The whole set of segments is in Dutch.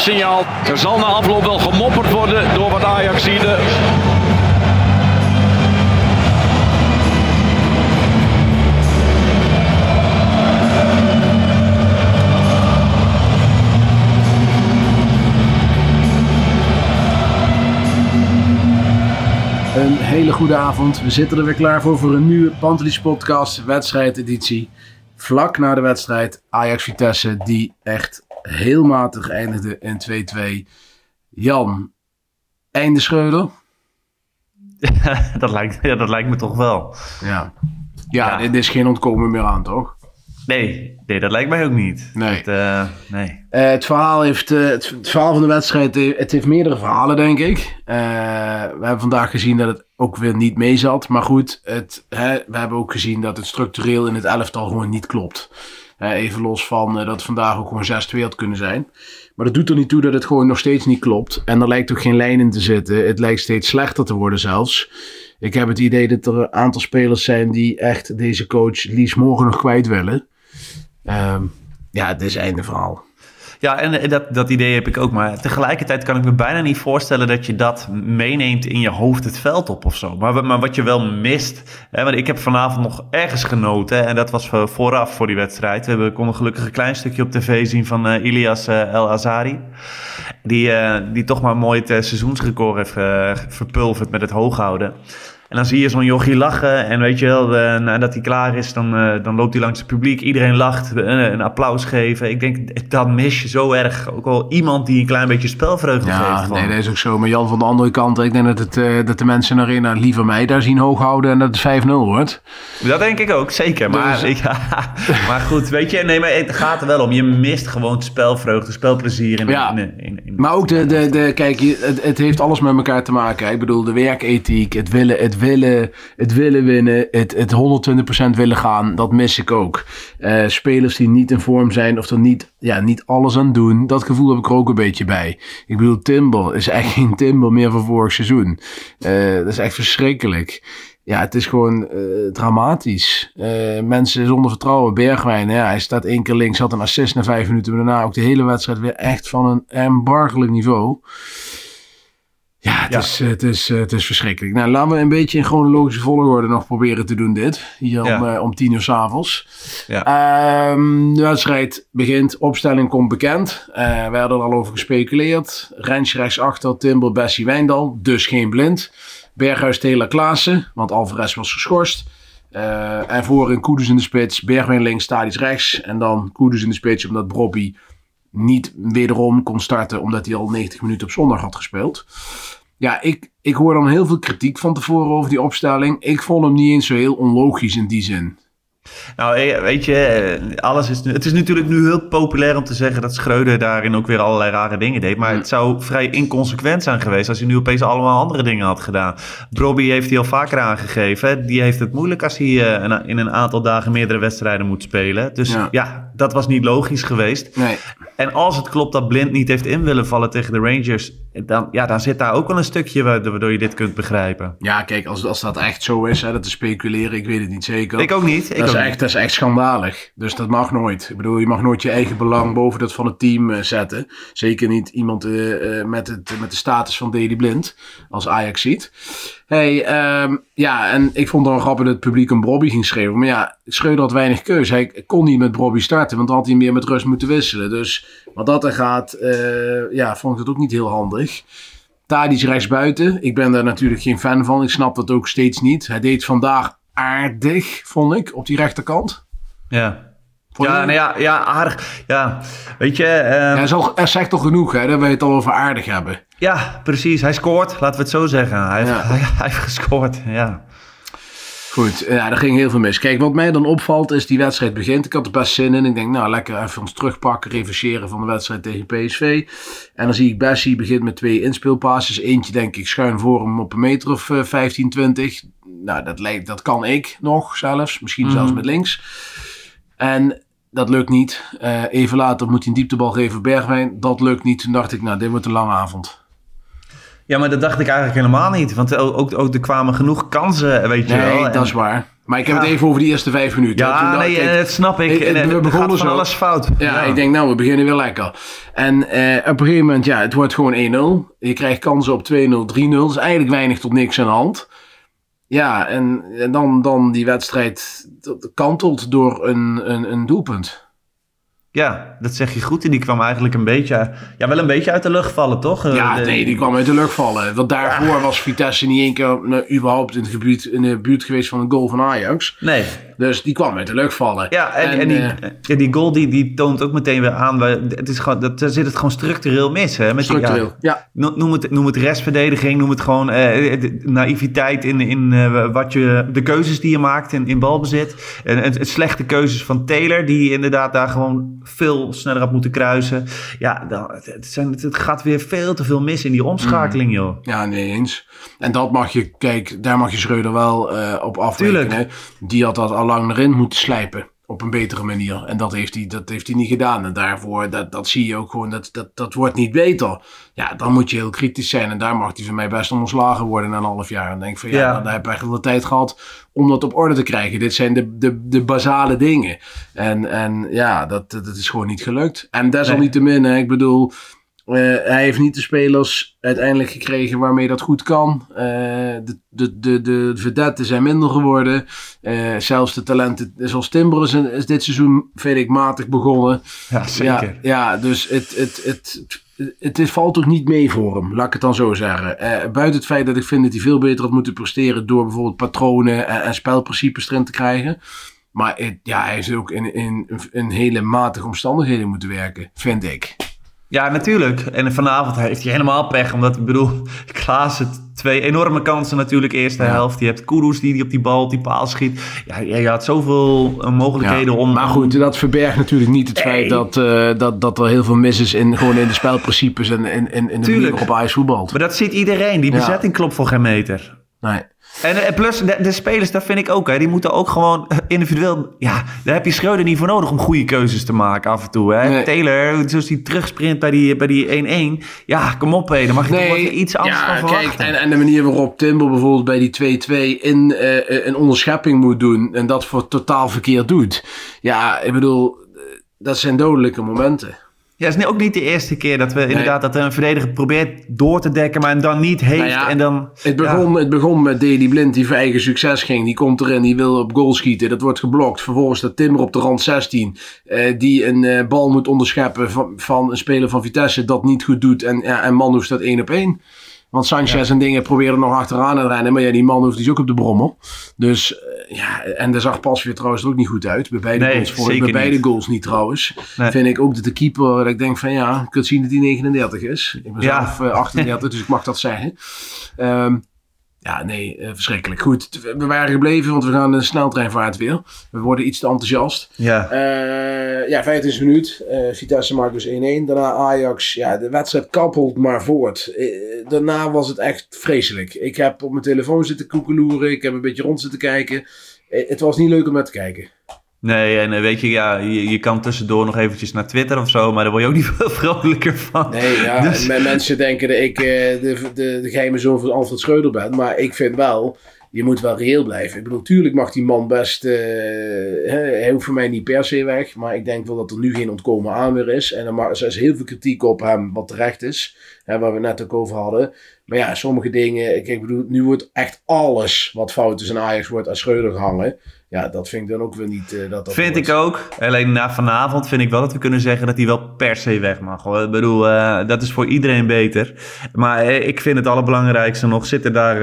Fluitsignaal. Er zal na afloop wel gemopperd worden door wat Ajaxide. Een hele goede avond. We zitten er weer klaar voor voor een nieuwe Pantelis podcast wedstrijdeditie. Vlak na de wedstrijd Ajax Vitesse die echt heel matig eindigde in 2-2. Jan, einde Schreuder? dat, lijkt, ja, dat lijkt me toch wel. Ja. Ja, Ja. dit is geen ontkomen meer aan, toch? Nee, nee dat lijkt mij ook niet. Nee. Het, eh, nee. Eh, het, verhaal heeft, eh, het, het verhaal van de wedstrijd het heeft meerdere verhalen, denk ik. We hebben vandaag gezien dat het ook weer niet mee zat. Maar goed, het, hè, we hebben ook gezien dat het structureel in het elftal gewoon niet klopt. Even los van eh, dat vandaag ook gewoon 6-2 had kunnen zijn. Maar dat doet er niet toe dat het gewoon nog steeds niet klopt. En er lijkt ook geen lijn in te zitten. Het lijkt steeds slechter te worden zelfs. Ik heb het idee dat er een aantal spelers zijn die echt deze coach liefst morgen nog kwijt willen. Ehm, ja, het is einde verhaal. Ja, en dat, dat idee heb ik ook. Maar tegelijkertijd kan ik me bijna niet voorstellen dat je dat meeneemt in je hoofd het veld op of zo. Maar, maar wat je wel mist. Hè, want ik heb vanavond nog ergens genoten. En dat was voor- vooraf voor die wedstrijd. We konden gelukkig een klein stukje op tv zien van eh, Ilias eh, El Azari. Die, eh, die toch maar mooi het seizoensrecord heeft verpulverd met het hooghouden. En dan zie je zo'n jochie lachen. En weet je wel, eh, nadat hij klaar is, dan, eh, dan loopt hij langs het publiek. Iedereen lacht, eh, een applaus geven. Ik denk, dat mis je zo erg. Ook al iemand die een klein beetje spelvreugde Ja, geeft. nee, dat is ook zo. Maar Jan van de andere kant, ik denk dat, het, dat de mensen in de arena liever mij daar zien hoog houden en dat het 5-0 wordt. Dat denk ik ook, zeker. Maar, Dus- ja, maar goed, weet je, nee, maar het gaat er wel om. Je mist gewoon spelvreugde, spelplezier. In, Ja. in, in, in- Maar ook de, de, de kijk, je- het, het heeft alles met elkaar te maken. Ik bedoel, de werkethiek, het willen, het het willen winnen, het, het 120% willen gaan, dat mis ik ook. Eh, spelers die niet in vorm zijn of er niet, ja, niet alles aan doen, dat gevoel heb ik er ook een beetje bij. Ik bedoel, Timber is echt geen Timber meer van vorig seizoen. Eh, dat is echt verschrikkelijk. Ja, het is gewoon eh, dramatisch. Mensen zonder vertrouwen. Bergwijn, ja, hij staat één keer links, had een assist na vijf minuten. Daarna ook de hele wedstrijd weer echt van een embargelijk niveau. Ja, het, Ja. Is, het, is, het is verschrikkelijk. Nou, laten we een beetje in chronologische volgorde nog proberen te doen dit. Hier om, Ja. eh, om tien uur s'avonds. Ja. Ehm, de wedstrijd begint, opstelling komt bekend. Eh, we hadden er al over gespeculeerd. Rens rechtsachter, Timber, Bessie, Wijndal. Dus geen blind. Berghuis, Taylor, Klaassen, want Alvarez was geschorst. Eh, en voorin Koeders in de spits, Bergwijn links, Stadis rechts. En dan Koeders in de spits, omdat Brobby niet wederom kon starten, omdat hij al 90 minuten op zondag had gespeeld. Ja, ik, ik hoor dan heel veel kritiek van tevoren over die opstelling. Ik vond hem niet eens zo heel onlogisch in die zin. Nou, eh, weet je, eh, alles is, nu- het is natuurlijk nu heel populair om te zeggen dat Schreuder daarin ook weer allerlei rare dingen deed. Maar het zou vrij inconsequent zijn geweest als hij nu opeens allemaal andere dingen had gedaan. Brobby heeft hij al vaker aangegeven. Die heeft het moeilijk als hij eh, in een aantal dagen meerdere wedstrijden moet spelen. Dus Ja. ja, dat was niet logisch geweest. Nee. En als het klopt dat Blind niet heeft in willen vallen tegen de Rangers, dan, ja, dan zit daar ook wel een stukje waardoor je dit kunt begrijpen. Ja, kijk, als, als dat echt zo is, hè, dat te speculeren, ik weet het niet zeker. Ik ook niet. Ik dat, is echt, dat is echt schandalig. Dus dat mag nooit. Ik bedoel, je mag nooit je eigen belang boven dat van het team eh, zetten. Zeker niet iemand eh, eh, met, het, met de status van Daley Blind, als Ajax ziet. Hey, ehm, ja, en ik vond het wel grappig dat het publiek een Brobby ging schreeuwen. Maar ja, Schreuder had weinig keuze. Hij kon niet met Brobby starten, want dan had hij meer met rust moeten wisselen. Dus wat dat er gaat, eh, ja, vond ik het ook niet heel handig. Tadic rechtsbuiten. Ik ben daar natuurlijk geen fan van. Ik snap dat ook steeds niet. Hij deed vandaag aardig, vond ik, op die rechterkant. Ja. Ja, je? nou ja, ja, aardig. Ja, weet je. eh, Ja, hij zegt toch genoeg, hè, dat wij het al over aardig hebben. Ja, precies. Hij scoort, laten we het zo zeggen. Hij heeft, hij, hij heeft gescoord, ja. Goed, ja, er ging heel veel mis. Kijk, wat mij dan opvalt is die wedstrijd begint. Ik had er best zin in. Ik denk, nou, lekker even ons terugpakken, reverseren van de wedstrijd tegen PSV. En dan zie ik Bessie begint met twee inspeelpasses. Eentje, denk ik, schuin voor hem op een meter of uh, 15, 20. Nou, dat, lijkt, dat kan ik nog zelfs. Misschien Mhm. zelfs met links. En dat lukt niet. Eh, even later moet hij een dieptebal geven Bergwijn. Dat lukt niet. Toen dacht ik, nou, dit wordt een lange avond. Ja, maar dat dacht ik eigenlijk helemaal niet. Want ook, ook, er kwamen genoeg kansen, weet je wel. Nee, dat is waar. Maar ik heb Ja. het even over die eerste vijf minuten. Ja, nee, ik, eh, dat snap ik. ik- En, we eh, begonnen zo. alles fout. Ja, ik denk, nou, we beginnen weer lekker. En eh, op een gegeven moment, ja, het wordt gewoon 1-0. Je krijgt kansen op 2-0, 3-0. Er is eigenlijk weinig tot niks aan de hand. Ja, en, en dan, dan die wedstrijd kantelt door een, een, een doelpunt. Ja, dat zeg je goed. En die kwam eigenlijk een beetje, ja, wel een beetje uit de lucht vallen, toch? Eh, Ja, de- nee, die kwam uit de lucht vallen. Want daarvoor was Vitesse niet één keer nou, überhaupt in, het gebied, in de buurt geweest van een goal van Ajax. Nee. Dus die kwam uit de lucht vallen. Ja, en, en, die, eh, ja, die goal die, die toont ook meteen weer aan. we- Het is gewoon, dat, daar zit het gewoon structureel mis. Hè, met die- structureel. ja, Ja, No- Noem het, noem het restverdediging, noem het gewoon eh, de naïviteit in, in eh, wat je, de keuzes die je maakt in, in balbezit. En het, het slechte keuzes van Taylor, die inderdaad daar gewoon veel sneller had moeten kruisen. Ja, dan, het, zijn, het gaat weer veel te veel mis in die omschakeling, joh. Ja, nee eens. En dat mag je, kijk, daar mag je Schreuder wel eh, op afrekenen. Tuurlijk. Die had dat al lang erin moeten slijpen. Op een betere manier. En dat heeft hij, dat heeft hij niet gedaan. En daarvoor, dat, dat zie je ook gewoon, dat, dat, dat wordt niet beter. Ja, dan moet je heel kritisch zijn. En daar mag hij van mij best ontslagen worden na een half jaar. En denk ik van, ja, Ja. dan heb je echt wel de tijd gehad om dat op orde te krijgen. Dit zijn de, de, de basale dingen. En, en ja, dat, dat is gewoon niet gelukt. En desalniettemin, hè, ik bedoel... Eh, hij heeft niet de spelers uiteindelijk gekregen waarmee dat goed kan. Eh, de, de, de, de vedetten zijn minder geworden. Eh, zelfs de talenten zoals Timber is, is dit seizoen, vind ik, matig begonnen. Ja, Ja, ja dus het, het, het, het, het valt toch niet mee voor hem, laat ik het dan zo zeggen. Buiten het feit dat ik vind dat hij veel beter had moeten presteren door bijvoorbeeld patronen en, en spelprincipes erin te krijgen. Maar het, ja, hij is ook in, in, in hele matige omstandigheden moeten werken, vind ik. Ja, natuurlijk. En vanavond heeft hij helemaal pech. Omdat, ik bedoel, Klaassen twee enorme kansen natuurlijk eerste helft. Je hebt Kudus die, die op die bal, op die paal schiet. Ja, je had zoveel eh, mogelijkheden om... Maar goed, dat verbergt natuurlijk niet het feit dat, eh, dat, dat er heel veel mis is in, gewoon in de spelprincipes en in, in, in de manier waarop Ajax voetbalt. Maar dat ziet iedereen. Die bezetting klopt voor geen meter. Nee. En, en plus, de, de spelers, dat vind ik ook, hè, die moeten ook gewoon eh, individueel... Ja, daar heb je Schreuder niet voor nodig om goede keuzes te maken af en toe. Hè. Nee. Taylor, zoals die terugsprint bij die, bij die 1-1. Ja, kom op, hé, dan mag je toch wel weer iets anders ja, van kijk, en, en de manier waarop Timber bijvoorbeeld bij die 2-2 in eh, een onderschepping moet doen en dat voor totaal verkeerd doet. Ja, ik bedoel, eh, dat zijn dodelijke momenten. Ja, het is ook niet de eerste keer dat we inderdaad dat een verdediger probeert door te dekken, maar hem dan niet heeft. Nou ja, en dan, Het begon, het begon met Daley Blind die voor eigen succes ging. Die komt erin, die wil op goal schieten. Dat wordt geblokt. Vervolgens staat Timber op de rand 16. eh, die een eh, bal moet onderscheppen van, van een speler van Vitesse. Dat niet goed doet. En, ja, en Manhoef staat 1 op 1. Want Sanchez en dingen proberen nog achteraan te rennen. Maar ja, die Manhoef die is ook op de brommel. Dus eh, ja, en daar zag pas weer trouwens er ook niet goed uit. Bij beide, Nee, goals, voor, bij beide niet. goals niet trouwens. Nee. Vind ik ook dat de keeper, dat ik denk van ja, je kunt zien dat hij 39 is. Ik ben Ja. zelf eh, 38, dus ik mag dat zeggen. Ehm, ja, nee, eh, verschrikkelijk. Goed, we waren gebleven, want we gaan een sneltreinvaart weer. We worden iets te enthousiast. ja. Eh, ja, 15 minuut. Eh, Vitesse maakt dus 1-1. Daarna Ajax. Ja, de wedstrijd kappelt maar voort. Daarna was het echt vreselijk. Ik heb op mijn telefoon zitten koekeloeren. Ik heb een beetje rond zitten kijken. Het was niet leuk om naar te kijken. Nee, en eh, weet je, ja, je, je kan tussendoor nog eventjes naar Twitter of zo, maar daar word je ook niet veel vrolijker van. Nee, ja, Dus- en mensen denken dat ik eh, de, de, de geheime zoon van Alfred Schreuder ben. Maar ik vind wel, je moet wel reëel blijven. Ik bedoel, tuurlijk mag die man best... eh, hij hoeft voor mij niet per se weg. Maar ik denk wel dat er nu geen ontkomen aan meer is. En er, er is heel veel kritiek op hem, wat terecht is. Hè, waar we het net ook over hadden. Maar ja, sommige dingen... Ik bedoel, nu wordt echt alles wat fout is in Ajax wordt aan Schreuder gehangen. Ja, dat vind ik dan ook weer niet... eh, dat dat Vind ik ook. Alleen na vanavond vind ik wel dat we kunnen zeggen dat hij wel per se weg mag. hoor. Ik bedoel, eh, dat is voor iedereen beter. Maar eh, ik vind het allerbelangrijkste nog, zit er daar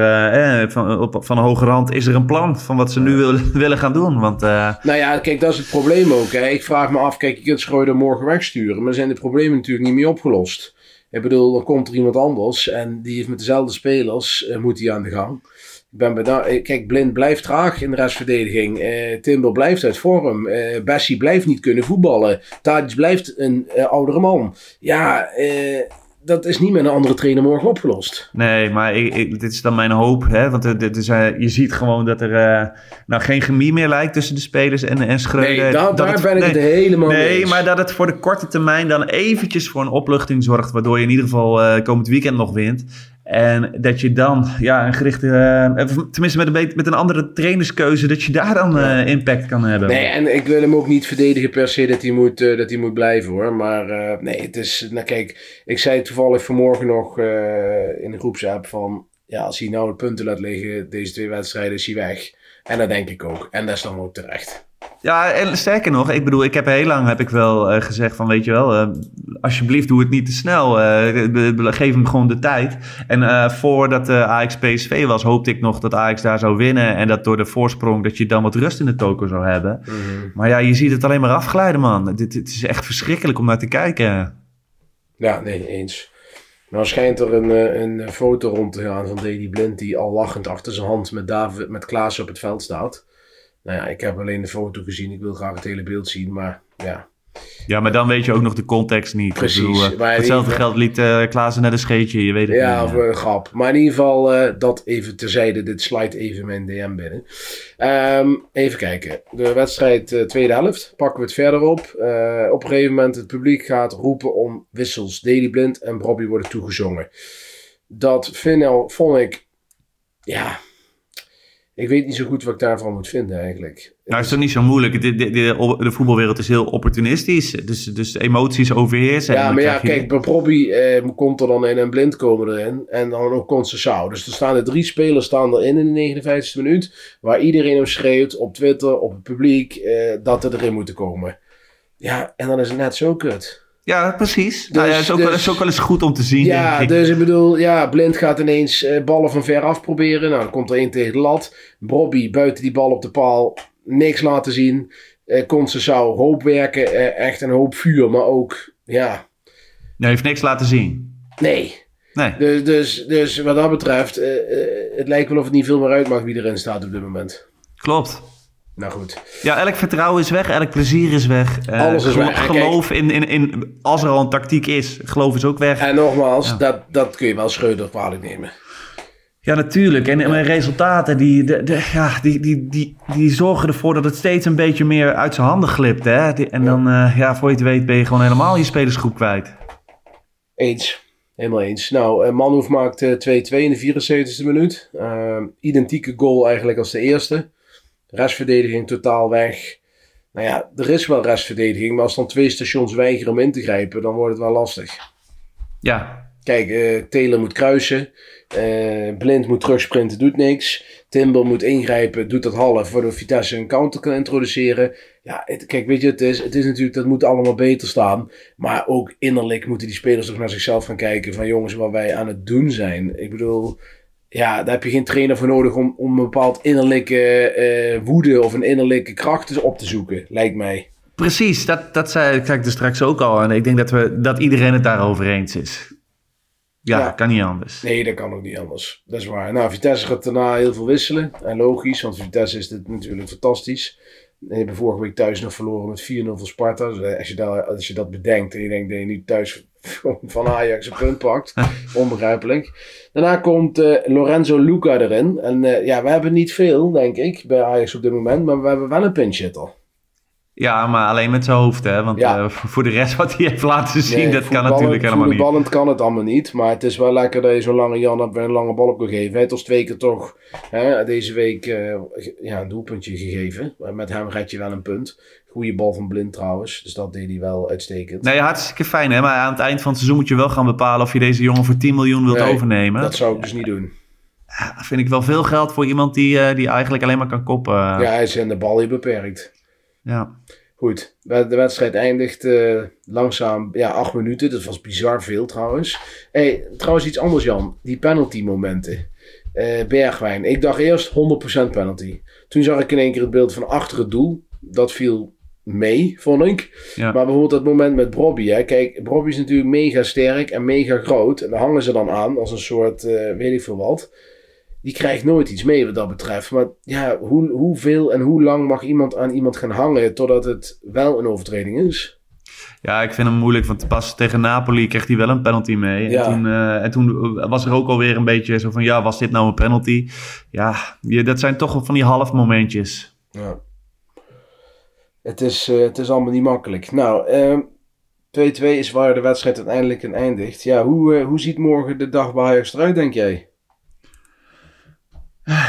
eh, van, op, van hoge rand, is er een plan van wat ze nu wil, willen gaan doen? Want Nou ja, kijk, dat is het probleem ook. Hè. Ik vraag me af, kijk, je kunt Schreuder morgen wegsturen, maar zijn de problemen natuurlijk niet meer opgelost. Ik bedoel, dan komt er iemand anders en die heeft met dezelfde spelers, moet hij aan de gang. Ik ben eh, Kijk, Blind blijft traag in de restverdediging. Eh Timber blijft uit vorm. Eh Bessie blijft niet kunnen voetballen. Tadic blijft een oudere man. Ja, dat is niet met een andere trainer morgen opgelost. Nee, maar ik, ik- dit is dan mijn hoop. Hè? Want is, eh, je ziet gewoon dat er nou, geen chemie meer lijkt tussen de spelers en, en Schreuder. Nee, daar, Dat daar het- ben ik het helemaal mee Nee, eens. maar dat het voor de korte termijn dan eventjes voor een opluchting zorgt. Waardoor je in ieder geval komend weekend nog wint. En dat je dan ja, een gerichte, eh, tenminste met een, met een andere trainerskeuze, dat je daar dan eh, impact kan hebben. Nee, en ik wil hem ook niet verdedigen per se dat hij moet, eh, dat hij moet blijven hoor. Maar nee, het is. Nou, kijk, ik zei toevallig vanmorgen nog in de groepsapp van. Ja, als hij nou de punten laat liggen, deze twee wedstrijden, is hij weg. En dat denk ik ook. En dat is dan ook terecht. Ja, en sterker nog, ik bedoel, ik heb heel lang heb ik wel eh, gezegd van, weet je wel, eh, alsjeblieft doe het niet te snel. eh, geef hem gewoon de tijd. En voordat Ajax PSV was, hoopte ik nog dat Ajax daar zou winnen. En dat door de voorsprong, dat je dan wat rust in de toko zou hebben. Maar ja, je ziet het alleen maar afglijden, man. Dit, dit is echt verschrikkelijk om naar te kijken. Ja, nee, eens. Nou schijnt er een, een foto rond te gaan van Dedy Blind die al lachend achter zijn hand met, David, met Klaas op het veld staat. Nou ja, ik heb alleen de foto gezien. Ik wil graag het hele beeld zien, maar ja. Ja, maar dan weet je ook nog de context niet. Precies, bedoel, eh, hetzelfde die- geld liet uh, Klaassen net een scheetje, je weet het Ja, niet. of een grap. Maar in ieder geval, eh, dat even terzijde. Dit slide even mijn DM binnen. Ehm, even kijken. De wedstrijd tweede helft. Pakken we het verder op. Op een gegeven moment het publiek gaat roepen om wissels. Daily Blind en Bobby worden toegezongen. Dat vind, vond ik... Ja... Ik weet niet zo goed wat ik daarvan moet vinden eigenlijk. Nou, is toch niet zo moeilijk. De, de, de, de voetbalwereld is heel opportunistisch. Dus, dus emoties overheersen. En Ja, maar ja, je- kijk, bij Bobby eh, komt er dan in en blind komen erin. En dan ook Conceição. Dus er staan er drie spelers staan erin in de 59 e minuut. Waar iedereen hem schreeuwt op Twitter, op het publiek, eh, dat er erin moeten komen. Ja, en dan is het net zo kut. Ja, precies. nou ja, Dus- is, ook wel, dus- is ook wel eens goed om te zien, Ja, denk ik. dus ik bedoel, ja, Blind gaat ineens eh, ballen van ver af proberen. Nou, dan komt er één tegen de lat. Bobby buiten die bal op de paal, niks laten zien. Eh Conceição, hoop werken, eh, echt een hoop vuur. Maar ook, ja, Nee, heeft niks laten zien. nee. Nee. Dus, dus, dus wat dat betreft, het lijkt wel of het niet veel meer uitmaakt wie erin staat op dit moment. Klopt. Nou goed. Ja, elk vertrouwen is weg, elk plezier is weg. Eh, Alles is weg. Geloof in, in, in, als er al een tactiek is, geloof is ook weg. En nogmaals, Ja. dat, dat kun je wel Schreuder kwalijk nemen. Ja, natuurlijk. En, en mijn resultaten, die, de, de- ja, die, die, die, die zorgen ervoor dat het steeds een beetje meer uit zijn handen glipt. Hè? Die- En dan, eh, ja, voor je het weet, ben je gewoon helemaal je spelersgroep kwijt. Eens. Helemaal eens. Nou, eh, Manhoef maakt eh, 2-2 in de 74e minuut. Identieke goal eigenlijk als de eerste. Restverdediging totaal weg. Nou ja, er is wel restverdediging, maar als dan twee stations weigeren om in te grijpen, dan wordt het wel lastig. Ja, Kijk, eh Taylor moet kruisen. eh, Blind moet terugsprinten, doet niks. Timber moet ingrijpen, doet dat half, waardoor Vitesse een counter kan introduceren. Ja, het- kijk, weet je, het is, het is natuurlijk, dat moet allemaal beter staan. Maar ook innerlijk moeten die spelers toch naar zichzelf gaan kijken van jongens, wat wij aan het doen zijn. Ik bedoel, ja, daar heb je geen trainer voor nodig om, om een bepaald innerlijke eh, woede of een innerlijke kracht op te zoeken, lijkt mij. precies. Dat, dat zei, ik er straks ook al. En ik denk dat, we, dat iedereen het daarover eens is. Ja, Ja. kan niet anders. Nee, dat kan ook niet anders. Dat is waar. Nou, Vitesse gaat daarna heel veel wisselen. En logisch, want Vitesse is dit natuurlijk fantastisch. En hebben vorige week thuis nog verloren met 4-0 van Sparta. Dus eh, als je, dat, als je dat bedenkt en je denkt dat je nu thuis van Ajax een punt pakt. onbegrijpelijk. Daarna komt eh, Lorenzo Luca erin. En eh, ja, we hebben niet veel, denk ik, bij Ajax op dit moment. Maar we hebben wel een pinch. Ja, maar alleen met zijn hoofd, hè. Want Ja. eh, voor de rest wat hij heeft laten zien, Nee, dat kan natuurlijk helemaal niet. Voetballend kan het allemaal niet. Maar het is wel lekker dat je zo'n lange Jan hebt en een lange bal op kan geven. Hij heeft ons twee keer toch hè, deze week eh, ja, een doelpuntje gegeven. Met hem red je wel een punt. Goeie bal van Blind trouwens. Dus dat deed hij wel uitstekend. Nee, hartstikke fijn, hè. Maar aan het eind van het seizoen moet je wel gaan bepalen of je deze jongen voor 10 miljoen wilt Nee, overnemen. Dat zou ik dus niet doen. Dat vind ik wel veel geld voor iemand die, eh, die eigenlijk alleen maar kan koppen. Ja, hij is in de bal hier beperkt. Ja. Goed, de wedstrijd eindigt eh, langzaam, ja, acht minuten. Dat was bizar veel trouwens. Hey, trouwens iets anders Jan, die penalty momenten. Eh, Bergwijn, ik dacht eerst 100% penalty. Toen zag ik in één keer het beeld van achter het doel. Dat viel mee, vond ik. Ja. Maar bijvoorbeeld dat moment met Brobby. Hè. Kijk, Brobby is natuurlijk mega sterk en mega groot. En daar hangen ze dan aan als een soort, eh, weet ik veel wat. Die krijgt nooit iets mee wat dat betreft. Maar ja, hoe, hoeveel en hoe lang mag iemand aan iemand gaan hangen totdat het wel een overtreding is? Ja, ik vind hem moeilijk, want pas tegen Napoli kreeg hij wel een penalty mee. Ja. En, toen, eh, en toen was er ook alweer een beetje zo van, ja, was dit nou een penalty? Ja, je, dat zijn toch van die half momentjes. Ja. Het is, eh, het is allemaal niet makkelijk. Nou, ehm, 2-2 is waar de wedstrijd uiteindelijk een eindigt. Ja, hoe, eh, hoe ziet morgen de dag bij Ajax eruit, denk jij?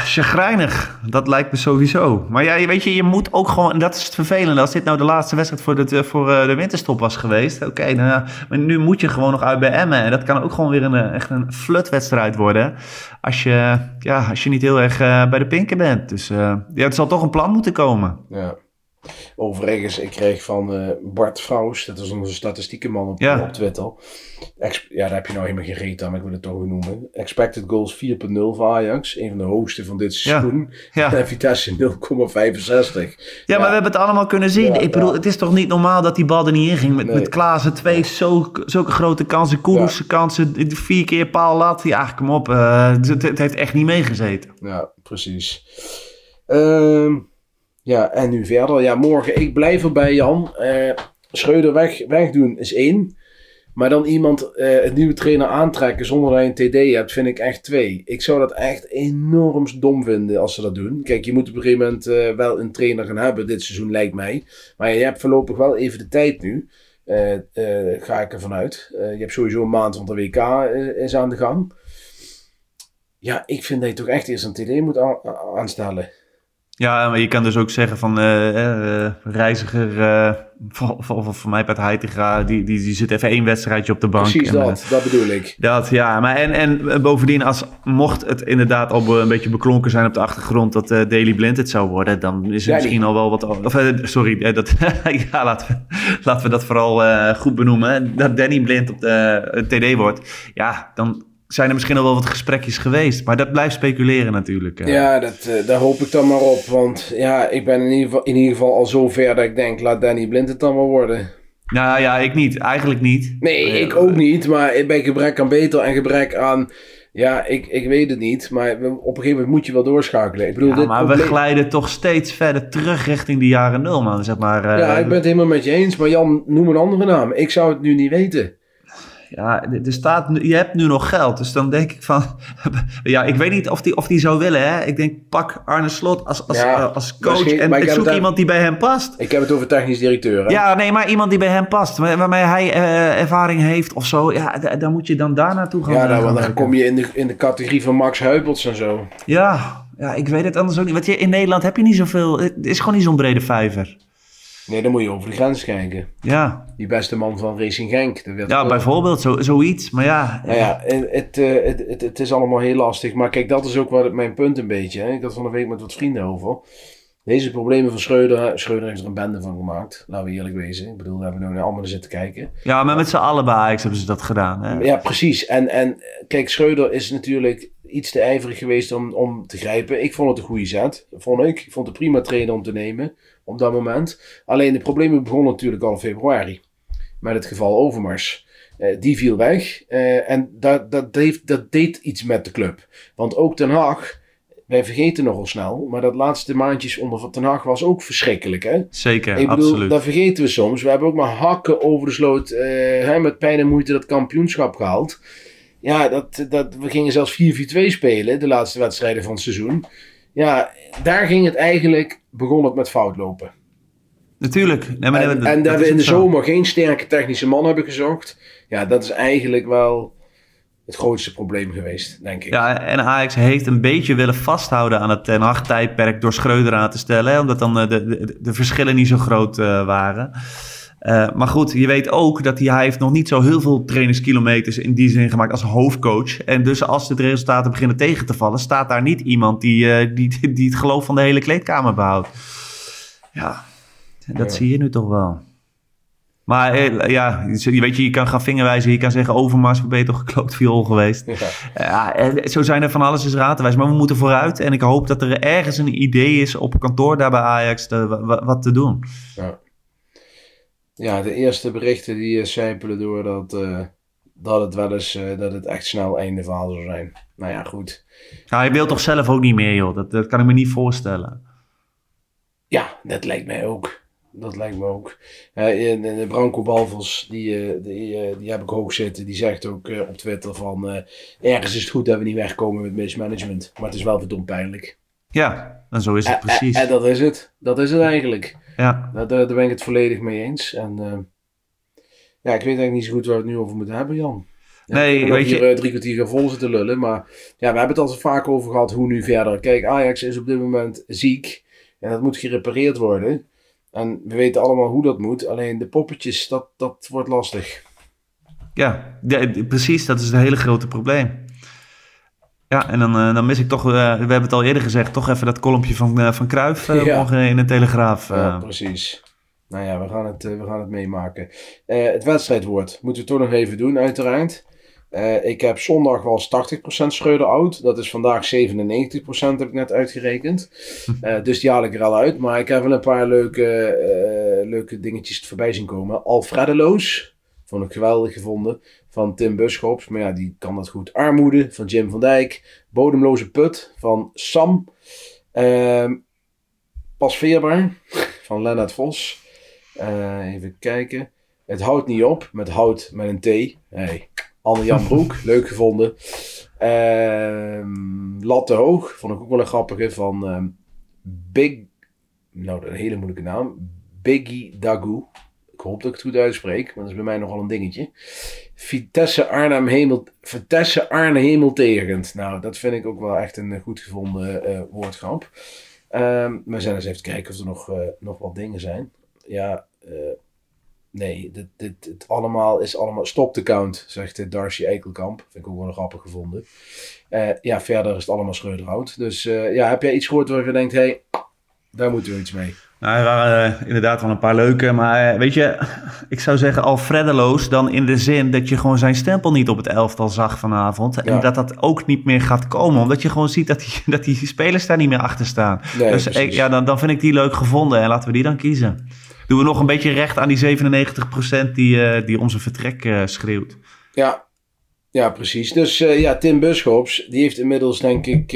Chagrijnig, dat lijkt me sowieso. Maar ja, weet je, je moet ook gewoon, en dat is het vervelende. Als dit nou de laatste wedstrijd voor de, voor eh, de winterstop was geweest, oké, maar nu moet je gewoon nog uit bij Emmen. En dat kan ook gewoon weer een, eh, echt een flutwedstrijd worden. Als je, ja, als je niet heel erg eh, bij de pinken bent. Dus eh, ja, het zal toch een plan moeten komen. Ja. Overigens, ik kreeg van eh, Bart Vrouws, dat is onze statistiekenman op, Ja. op Twitter. Ex- ja, daar heb je nou helemaal geen reet aan, maar ik wil het toch noemen. Expected goals 4.0 voor Ajax, een van de hoogste van dit seizoen. Ja. En Vitesse 0,65. Ja, maar we hebben het allemaal kunnen zien. Ja, ik bedoel, ja. het is toch niet normaal dat die bal er niet in ging. Met, Nee. met Klaassen twee zo, zulke grote kansen. Koeroes kansen, vier keer paal lat. Ja, kom op. eh, het, het heeft echt niet meegezeten. Ja, precies. Ehm, ja, en nu verder. Ja, morgen, ik blijf erbij, Jan. Eh Schreuder weg, wegdoen is één. Maar dan iemand, eh een nieuwe trainer aantrekken zonder dat je een TD hebt, vind ik echt twee. Ik zou dat echt enorm dom vinden als ze dat doen. Kijk, je moet op een gegeven moment eh, wel een trainer gaan hebben dit seizoen, lijkt mij. Maar je hebt voorlopig wel even de tijd nu. Ga ik ervan uit. Je hebt sowieso een maand, want de WK is aan de gang. Ja, ik vind dat je toch echt eerst een TD moet aanstellen. Ja, maar je kan dus ook zeggen van eh, eh, reiziger, eh, of, of, of voor mij Pet Heitinga, die, die, die zit even één wedstrijdje op de bank. Precies En, dat, dat bedoel ik. Dat, ja. Maar en, en bovendien, als, mocht het inderdaad al een beetje beklonken zijn op de achtergrond dat eh Daily Blind het zou worden, dan is er Ja, misschien die- al wel wat... Of, sorry, dat, ja, laten we, laten we dat vooral eh, goed benoemen. Dat Danny Blind op de TD wordt. Ja, dan zijn er misschien al wel wat gesprekjes geweest. Maar dat blijft speculeren natuurlijk. eh. Ja, dat, eh, daar hoop ik dan maar op. Want ja, ik ben in ieder, geval, in ieder geval al zo ver dat ik denk, laat Danny Blind het dan maar worden. Nou ja, ik niet. Eigenlijk niet. Nee, Eh, ik ook niet. Maar bij gebrek aan beter en gebrek aan... Ja, ik, ik weet het niet. Maar op een gegeven moment moet je wel doorschakelen. Ik bedoel, Ja, dit maar we glijden toch steeds verder terug richting de jaren nul, man. Zeg maar, eh, Ja, ik ben het helemaal met je eens. Maar Jan, noem een andere naam. Ik zou het nu niet weten. Ja, er staat, je hebt nu nog geld. Dus dan denk ik van... ja, ik weet niet of die, of die zou willen, hè. Ik denk, pak Arne Slot als, als, Ja, eh, als coach en ik zoek iemand die bij hem past. Ik heb het over technisch directeur. Hè? Ja, nee, maar iemand die bij hem past. waar- Waarmee hij eh, ervaring heeft of zo. Ja, dan moet je dan daar naartoe gaan. Ja, nou, want dan kom je in de, in de categorie van Max Huibels en zo. Ja, ja, ik weet het anders ook niet. Want je, in Nederland heb je niet zoveel... Het is gewoon niet zo'n brede vijver. Nee, dan moet je over de grens kijken. Ja, Die beste man van Racing Genk. dat werd ja ook- bijvoorbeeld zo, zoiets. Maar ja, Nou ja, het, het, eh, het, het, het is allemaal heel lastig. Maar kijk, dat is ook wat mijn punt een beetje. Hè. Ik had van de week met wat vrienden over. Deze problemen van Schreuder. Schreuder heeft er een bende van gemaakt. Laten we eerlijk wezen. Ik bedoel, we hebben nu allemaal naar zitten kijken. ja, maar met z'n allen bij hebben ze dat gedaan. Hè? Ja, precies. En, en kijk, Schreuder is natuurlijk iets te ijverig geweest om, om te grijpen. Ik vond het een goede zet. Vond ik. Ik vond het prima trainer om te nemen. Op dat moment. Alleen de problemen begonnen natuurlijk al in februari. Met het geval Overmars. Eh, die viel weg. Eh, en dat, dat, heeft, dat deed iets met de club. Want ook Ten Haag, wij vergeten nogal snel, maar dat laatste maandjes onder Ten Haag was ook verschrikkelijk. Hè? Zeker, ik bedoel, absoluut. dat vergeten we soms. We hebben ook maar hakken over de sloot, hè, met pijn en moeite dat kampioenschap gehaald. Ja, dat, dat, we gingen zelfs 4-4-2 spelen, de laatste wedstrijden van het seizoen. Ja, daar ging het eigenlijk, begon het met fout lopen. Natuurlijk. Nee, maar en dat- en dat dat is we in de zo. zomer geen sterke technische man hebben gezocht. Ja, dat is eigenlijk wel het grootste probleem geweest, denk ik. Ja, en Ajax heeft een beetje willen vasthouden aan het Ten Hag tijdperk door Schreuder aan te stellen. Hè, omdat dan eh, de, de, de verschillen niet zo groot eh, waren. Eh, maar goed, je weet ook dat hij, hij heeft nog niet zo heel veel trainingskilometers in die zin gemaakt als hoofdcoach. En dus als de resultaten beginnen tegen te vallen, staat daar niet iemand die, eh, die, die het geloof van de hele kleedkamer behoudt. Ja, dat Ja. zie je nu toch wel. Maar eh, ja, je weet je, je kan gaan vingerwijzen, je kan zeggen Overmars, ben je toch gekloot viool geweest. Ja. Ja, en zo zijn er van alles is raad te wijzen. Maar we moeten vooruit. En ik hoop dat er ergens een idee is op kantoor daar bij Ajax te- wat te doen. Ja, de eerste berichten die eh, sijpelen door dat, eh, dat het wel eens, eh, dat het echt snel einde verhaal zou zijn. Nou ja, goed. Nou, hij wil toch zelf ook niet meer, joh. Dat, dat kan ik me niet voorstellen. Ja, dat lijkt mij ook. Dat lijkt me ook. En Branko Balvos, die, die, die heb ik hoog zitten. Die zegt ook op Twitter van... ergens is het goed dat we niet wegkomen met mismanagement. Maar het is wel verdomd pijnlijk. Ja, en zo is het En- precies. En, en dat is het. Dat is het eigenlijk. Ja. Daar, daar daar ben ik het volledig mee eens. En eh, ja, ik weet eigenlijk niet zo goed waar we het nu over moeten hebben, Jan. Ja, Nee, weet je- hier eh, drie kwartier gaan vol zitten lullen. Maar ja, we hebben het al zo vaak over gehad hoe nu verder. Kijk, Ajax is op dit moment ziek. En dat moet gerepareerd worden. En we weten allemaal hoe dat moet. Alleen de poppetjes, dat, dat wordt lastig. Ja, ja, precies. Dat is het hele grote probleem. Ja, en dan, eh, dan mis ik toch, eh, we hebben het al eerder gezegd, toch even dat kolompje van, eh van Ja. morgen in de Telegraaf. Ja, precies. Nou ja, we gaan het, we gaan het meemaken. Het wedstrijdwoord moeten we toch nog even doen, uiteraard. Ik heb zondag was 80% Schreuder oud. Dat is vandaag 97% heb ik net uitgerekend. Dus die haal ik er al uit. Maar ik heb wel een paar leuke, leuke dingetjes voorbij zien komen. Alfredeloos. Vond ik geweldig gevonden. Van Tim Buschops. Maar ja, die kan dat goed. Armoede van Jim van Dijk. Bodemloze put van Sam. Ehm Pas veerbaar van Lennart Vos. Eh, even kijken. Het houdt niet op met hout met een T. Hey. Anne-Jan Broek, leuk gevonden. Ehm Lat te hoog, vond ik ook wel een grappige. Van ehm, Big, nou een hele moeilijke naam. Biggie Dagu. Ik hoop dat ik het goed uitspreek, maar dat is bij mij nogal een dingetje. Vitesse Arnhem Hemel, Vitesse Arne Hemeltegend. Nou, dat vind ik ook wel echt een goed gevonden eh woordgrap. Ehm we zijn eens even kijken of er nog, eh, nog wat dingen zijn. Ja, eh, nee, dit, dit, dit allemaal is allemaal... Stop de count, zegt eh, Darcy Eikelkamp. Vind ik ook wel grappig gevonden. Eh, ja, verder is het allemaal Schreuderhout. Dus eh, ja, heb jij iets gehoord waar je denkt... Hey, daar moeten we iets mee. Nou, er waren eh, inderdaad wel een paar leuke, maar eh, weet je, ik zou zeggen Alfredeloos dan in de zin dat je gewoon zijn stempel niet op het elftal zag vanavond. En dat dat ook niet meer gaat komen, omdat je gewoon ziet dat die, dat die spelers daar niet meer achter staan. Nee, dus ik, ja, dan, dan vind ik die leuk gevonden en laten we die dan kiezen. Doen we nog een beetje recht aan die 97% die, eh, die onze vertrek eh, schreeuwt. Ja, ja precies. Dus ja, Tim Buschops, die heeft inmiddels denk ik...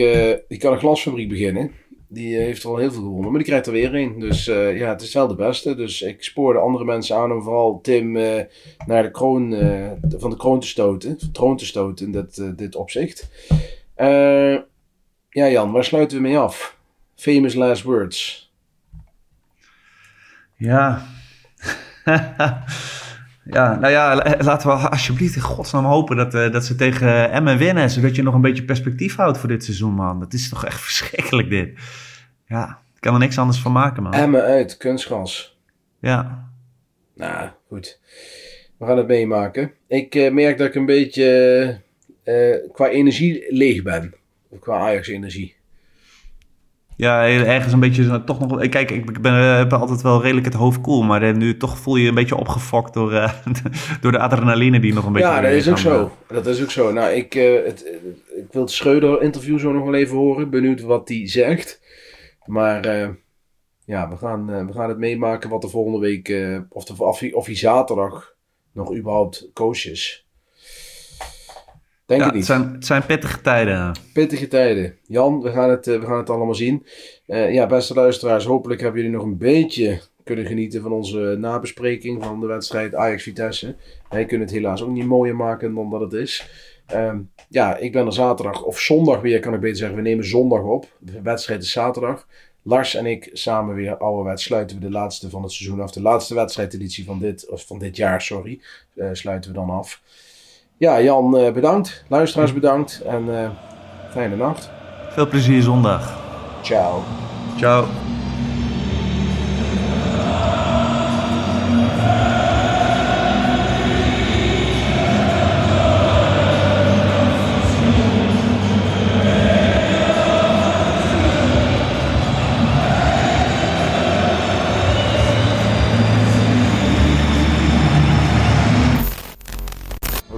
die kan een glasfabriek beginnen. Die eh, heeft er al heel veel gewonnen, maar die krijgt er weer een. Dus eh, ja, het is wel de beste. Dus ik spoorde andere mensen aan om vooral Tim eh, naar de kroon, van de kroon te stoten. Van de troon te stoten in dit, dit opzicht. Ja Jan, waar sluiten we mee af? Famous last words. Ja. ja, nou ja, la- laten we alsjeblieft in godsnaam hopen dat, eh, dat ze tegen Emmen winnen. Zodat je nog een beetje perspectief houdt voor dit seizoen, man. Dat is toch echt verschrikkelijk, dit. Ja, ik kan er niks anders van maken, man. Emmen uit, kunstgras. Ja. Nou, goed. We gaan het meemaken. Ik eh, merk dat ik een beetje eh, qua energie leeg ben. Qua Ajax-energie. Ja, ergens een beetje zo- toch nog... Kijk, ik ben, eh, heb altijd wel redelijk het hoofd koel. Maar eh, nu toch voel je je een beetje opgefokt door, eh, door de adrenaline die nog een beetje... Ja, dat is ook zo. Dat is ook zo. Nou, ik, eh, het, eh, ik wil het Schreuder-interview zo nog wel even horen. Benieuwd wat hij zegt. Maar eh, ja, we gaan, eh, we gaan het meemaken wat er volgende week... eh, of, de, of hij zaterdag nog überhaupt coach is. Denk Ja, het zijn, het zijn pittige tijden. Pittige tijden. Jan, we gaan het, eh, we gaan het allemaal zien. Eh, ja, beste luisteraars, hopelijk hebben jullie nog een beetje kunnen genieten van onze nabespreking van de wedstrijd Ajax-Vitesse. Wij kunnen het helaas ook niet mooier maken dan dat het is. Ehm, ja, ik ben er zaterdag, of zondag weer, kan ik beter zeggen. We nemen zondag op. De wedstrijd is zaterdag. Lars en ik samen weer ouderwets sluiten we de laatste van het seizoen af. De laatste wedstrijdeditie van dit, of van dit jaar, sorry, eh, sluiten we dan af. Ja, Jan, eh, bedankt. Luisteraars bedankt. En eh, fijne nacht. Veel plezier zondag. Ciao. Ciao.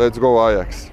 Let's go Ajax.